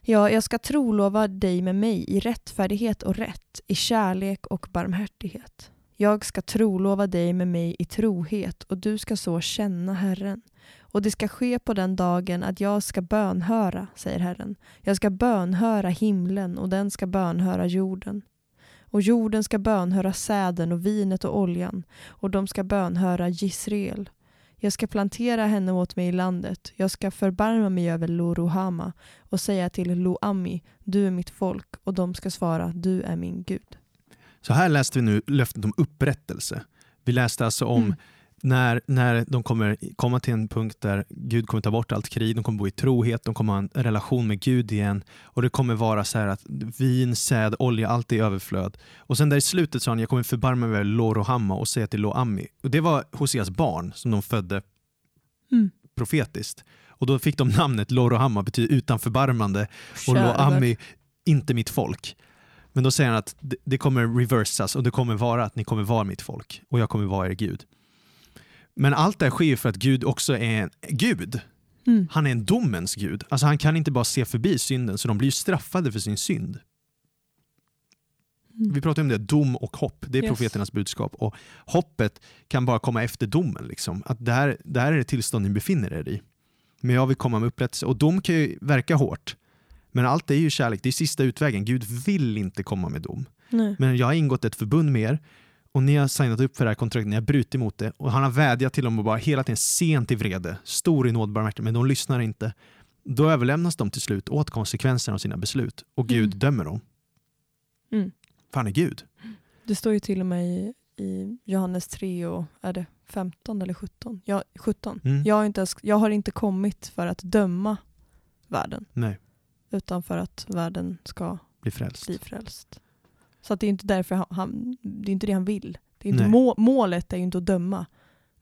Ja, jag ska trolova dig med mig i rättfärdighet och rätt, i kärlek och barmhärtighet. Jag ska trolova dig med mig i trohet och du ska så känna Herren. Och det ska ske på den dagen att jag ska bönhöra, säger Herren. Jag ska bönhöra himlen och den ska bönhöra jorden. Och jorden ska bönhöra säden och vinet och oljan och de ska bönhöra Jisrael. Jag ska plantera henne åt mig i landet. Jag ska förbarma mig över Lo-Ruhama och säga till Lo-Ami, du är mitt folk och de ska svara, du är min Gud. Så här läste vi nu löftet om upprättelse. Vi läste alltså om Mm. När, när de kommer komma till en punkt där Gud kommer ta bort allt krig, de kommer bo i trohet, de kommer ha en relation med Gud igen och det kommer vara så här att vin, säd, olja, allt är i överflöd. Och sen där i slutet sa han, jag kommer förbarma mig över Lo-Rohamma och säga till Lo-Ammi. Och det var Hoseas barn som de födde Mm. profetiskt. Och då fick de namnet Lo-Rohamma, betyder utan förbarmande och Käre Lo-Ammi, inte mitt folk. Men då säger han att det, det kommer reversas och det kommer vara att ni kommer vara mitt folk och jag kommer vara er Gud. Men allt det här sker ju för att Gud också är en Gud. Mm. Han är en domens Gud. Alltså han kan inte bara se förbi synden så de blir straffade för sin synd. Mm. Vi pratar om det, dom och hopp. Det är Yes. profeternas budskap. Och hoppet kan bara komma efter domen. Liksom. Att det, här, det här är det tillstånd ni befinner er i. Men jag vill komma med upprättelse. Och dom kan ju verka hårt. Men allt är ju kärlek. Det är sista utvägen. Gud vill inte komma med dom. Nej. Men jag har ingått ett förbund med er och ni har signat upp för det här kontraktet, ni har brutit mot det och han har vädjat till dem och bara hela tiden sent i vrede, stor i nåd men de lyssnar inte. Då överlämnas de till slut åt konsekvenserna av sina beslut och Gud Mm. dömer dem. Mm. För han är Gud. Det står ju till och med i, i Johannes 3 och är det 15 eller 17? Ja, 17. Mm. Jag, har inte ens, jag har inte kommit för att döma världen Nej, utan för att världen ska bli frälst. bli frälst. Så att det är inte därför han, han, det är inte det han vill. Det är inte må, målet är ju inte att döma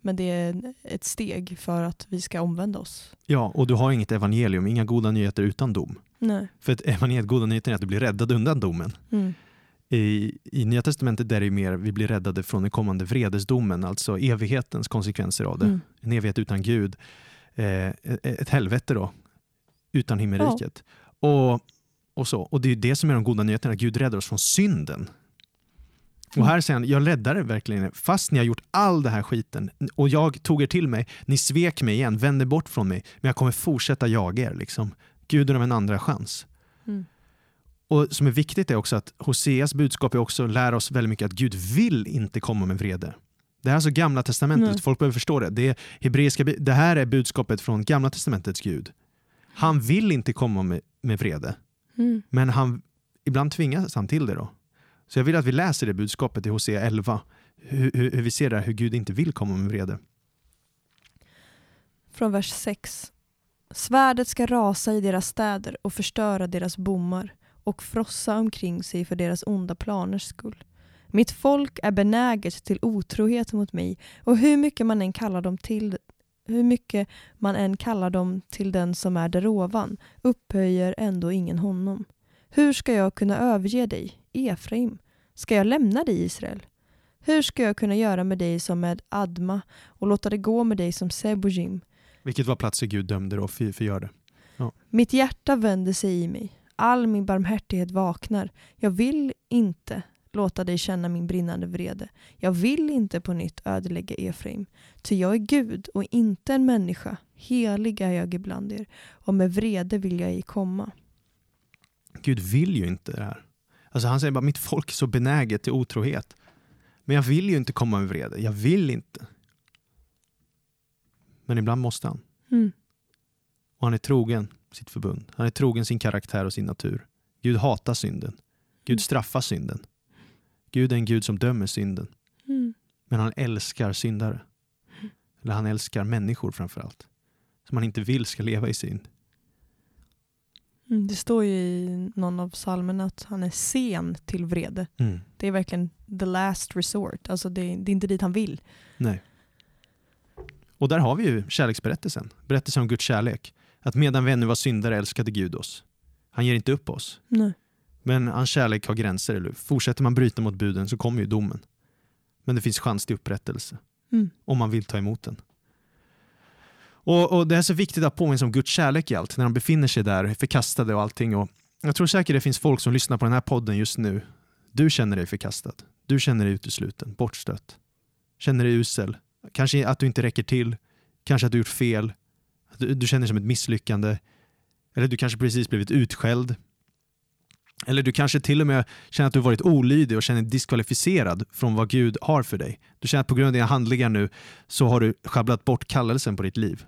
men det är ett steg för att vi ska omvända oss. Ja, och du har inget evangelium, inga goda nyheter utan dom. Nej. För ett evangeliet, goda nyheter är att du blir räddad undan domen. Mm. I, I Nya Testamentet är det mer vi blir räddade från den kommande vredesdomen, alltså evighetens konsekvenser av det. Mm. en evighet utan Gud, eh, ett helvete då, utan himmelriket. Och, och, så. och det är det som är de goda nyheterna, Gud räddar oss från synden. Och Mm. här säger han, jag räddar er verkligen, fast ni har gjort all den här skiten och jag tog er till mig, ni svek mig igen, vände bort från mig, men jag kommer fortsätta jaga er. Liksom. Gud är en andra chans. Mm. Och som är viktigt är också att Hoseas budskap är också lära oss väldigt mycket att Gud vill inte komma med vrede. Det här är alltså gamla testamentet, Nej. folk behöver förstå det. Det, är hebreiska, det här är budskapet från gamla testamentets Gud. Han vill inte komma med, med vrede, Mm. men han, ibland tvingas han till det. då. Så jag vill att vi läser det budskapet i Hosea 11, hur, hur, hur vi ser där hur Gud inte vill komma med vrede. Från vers 6. Svärdet ska rasa i deras städer och förstöra deras bommar och frossa omkring sig för deras onda planers skull. Mitt folk är benäget till otrohet mot mig och hur mycket man än kallar dem till Hur mycket man än kallar dem till den som är där ovan upphöjer ändå ingen honom. Hur ska jag kunna överge dig, Efraim? Ska jag lämna dig, Israel? Hur ska jag kunna göra med dig som med Adma och låta det gå med dig som Sebojim? Vilket var platser Gud dömde då för, för det. Mitt hjärta vänder sig i mig. All min barmhärtighet vaknar. Jag vill inte låta dig känna min brinnande vrede. Jag vill inte på nytt ödelägga Efraim. Ty jag är Gud och inte en människa. Helig är jag ibland er och med vrede vill jag ej komma. Gud vill ju inte det här. Alltså han säger bara mitt folk är så benäget till otrohet. Men jag vill ju inte komma med vrede. Jag vill inte. Men ibland måste han. Mm. Och han är trogen sitt förbund. Han är trogen sin karaktär och sin natur. Gud hatar synden. Gud Mm. straffar synden. Gud är en Gud som dömer synden. Mm. Men han älskar syndare. Eller han älskar människor framför allt. Som han inte vill ska leva i synd. Mm. Det står ju i någon av psalmerna att han är sen till vrede. Det är verkligen the last resort. Alltså det, det är inte dit han vill. Nej. Och där har vi ju kärleksberättelsen. Berättelsen om Guds kärlek. Att medan vi ännu var syndare älskade Gud oss. Han ger inte upp oss. Nej. Men hans kärlek har gränser. Eller? Fortsätter man bryta mot buden så kommer ju domen. Men det finns chans till upprättelse. Mm. Om man vill ta emot den. Och, och Det är så viktigt att påminna om Guds kärlek i allt. När de befinner sig där förkastade och allting. Och jag tror säkert det finns folk som lyssnar på den här podden just nu. Du känner dig förkastad. Du känner dig utesluten, bortstött. Känner dig usel. Kanske att du inte räcker till. Kanske att du gjort fel. Du, du känner dig som ett misslyckande. Eller du kanske precis blivit utskälld. Eller du kanske till och med känner att du varit olydig och känner dig diskvalificerad från vad Gud har för dig. Du känner att på grund av dina handlingar nu så har du schabblat bort kallelsen på ditt liv.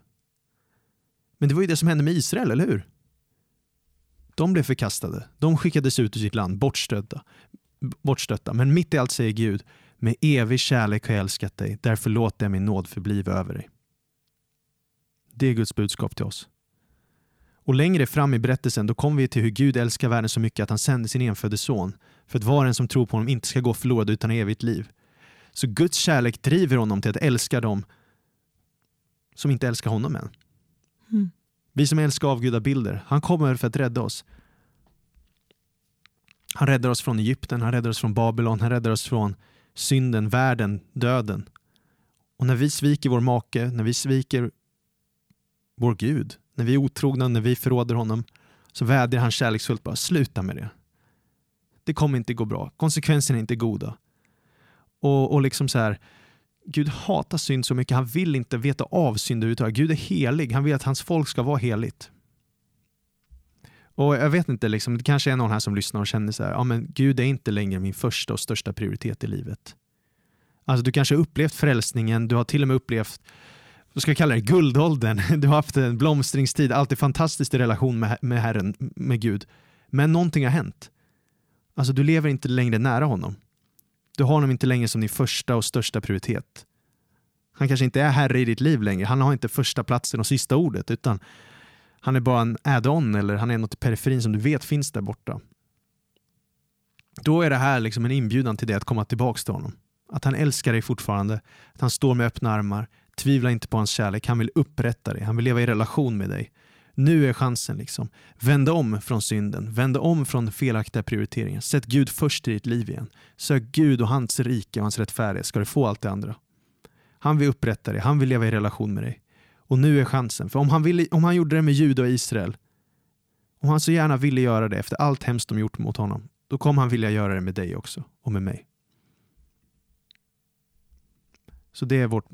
Men det var ju det som hände med Israel, eller hur? De blev förkastade. De skickades ut ur sitt land, bortstötta. bortstötta. Men mitt i allt säger Gud, med evig kärlek har jag älskat dig, därför låter jag min nåd förbliva över dig. Det är Guds budskap till oss. Och längre fram i berättelsen då kommer vi till hur Gud älskar världen så mycket att han sände sin enfödde son för att var och en som tror på honom inte ska gå förlorad utan evigt liv. Så Guds kärlek driver honom till att älska dem som inte älskar honom än. Mm. Vi som älskar avgudabilder, han kommer för att rädda oss. Han räddar oss från Egypten, han räddar oss från Babylon, han räddar oss från synden, världen, döden. Och när vi sviker vår make, när vi sviker vår Gud, när vi är otrogna, när vi förråder honom, så vädjar han kärleksfullt bara sluta med det. Det kommer inte gå bra. Konsekvenserna är inte goda. Och, och liksom så här, Gud hatar synd så mycket. Han vill inte veta av synd överhuvudtaget. Gud är helig. Han vill att hans folk ska vara heligt. Och jag vet inte, liksom, det kanske är någon här som lyssnar och känner så här, ja men Gud är inte längre min första och största prioritet i livet. Alltså du kanske har upplevt frälsningen, du har till och med upplevt vad ska jag kalla det, guldåldern. *laughs* Du har haft en blomstringstid, allt är fantastiskt i relation med, med Herren, med Gud. Men någonting har hänt. Alltså du lever inte längre nära honom. Du har honom inte längre som din första och största prioritet. Han kanske inte är herre i ditt liv längre. Han har inte första platsen och sista ordet utan han är bara en add-on eller han är något i periferin som du vet finns där borta. Då är det här liksom en inbjudan till dig att komma tillbaka till honom. Att han älskar dig fortfarande, att han står med öppna armar. Tvivla inte på hans kärlek, han vill upprätta dig, han vill leva i relation med dig. Nu är chansen. liksom. Vänd om från synden, Vänd om från felaktiga prioriteringar. Sätt Gud först i ditt liv igen. Sök Gud och hans rike och hans rättfärdighet ska du få allt det andra. Han vill upprätta dig, han vill leva i relation med dig. Och nu är chansen. För om han, ville, om han gjorde det med Juda och Israel, om han så gärna ville göra det efter allt hemskt de gjort mot honom, då kommer han vilja göra det med dig också och med mig. Så det är vårt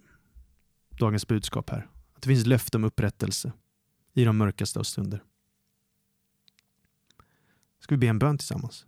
dagens budskap här. Att det finns löfte om upprättelse i de mörkaste av stunder. Ska vi be en bön tillsammans?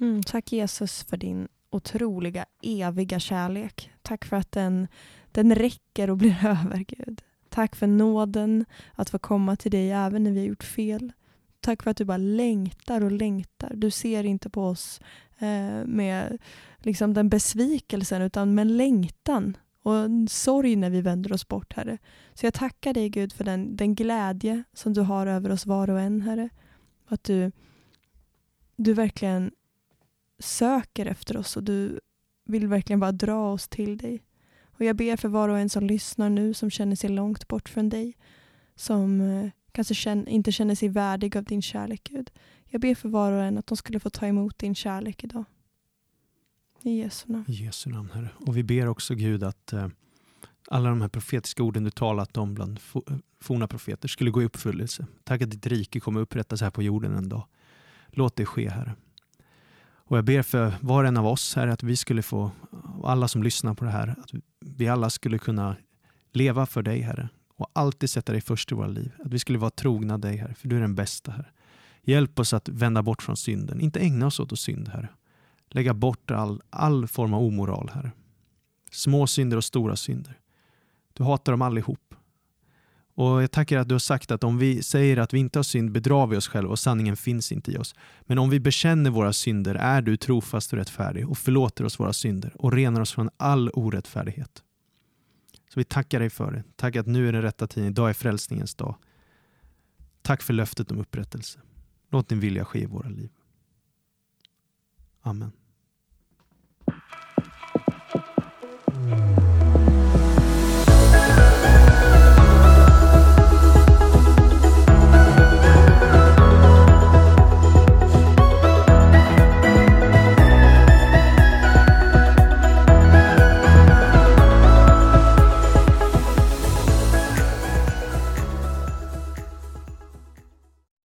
Mm, tack Jesus för din otroliga eviga kärlek. Tack för att den, den räcker och blir *laughs* över Gud. Tack för nåden att få komma till dig även när vi har gjort fel. Tack för att du bara längtar och längtar. Du ser inte på oss eh, med liksom den besvikelsen utan med längtan och en sorg när vi vänder oss bort, Herre. Så jag tackar dig Gud för den, den glädje som du har över oss var och en, Herre. Att du, du verkligen söker efter oss och du vill verkligen bara dra oss till dig. Och jag ber för var och en som lyssnar nu som känner sig långt bort från dig. Som eh, kanske känner, inte känner sig värdig av din kärlek Gud. Jag ber för var och en att de skulle få ta emot din kärlek idag. I Jesu namn. I Jesu namn Herre. Och vi ber också Gud att eh, alla de här profetiska orden du talat om bland eh, forna profeter skulle gå i uppfyllelse. Tack att ditt rike kommer upprättas här på jorden en dag. Låt det ske Herre. Och jag ber för var och en av oss här att vi skulle få, alla som lyssnar på det här, att vi alla skulle kunna leva för dig Herre och alltid sätta dig först i våra liv. Att vi skulle vara trogna dig Herre, för du är den bästa Herre. Hjälp oss att vända bort från synden, inte ägna oss åt att synd Herre. Lägga bort all, all form av omoral Herre. Små synder och stora synder. Du hatar dem allihop. Och jag tackar att du har sagt att om vi säger att vi inte har synd bedrar vi oss själva och sanningen finns inte i oss. Men om vi bekänner våra synder är du trofast och rättfärdig och förlåter oss våra synder och renar oss från all orättfärdighet. Så vi tackar dig för det. Tack att nu är den rätta tiden. Idag är frälsningens dag. Tack för löftet om upprättelse. Låt din vilja ske i våra liv. Amen. Mm-hmm.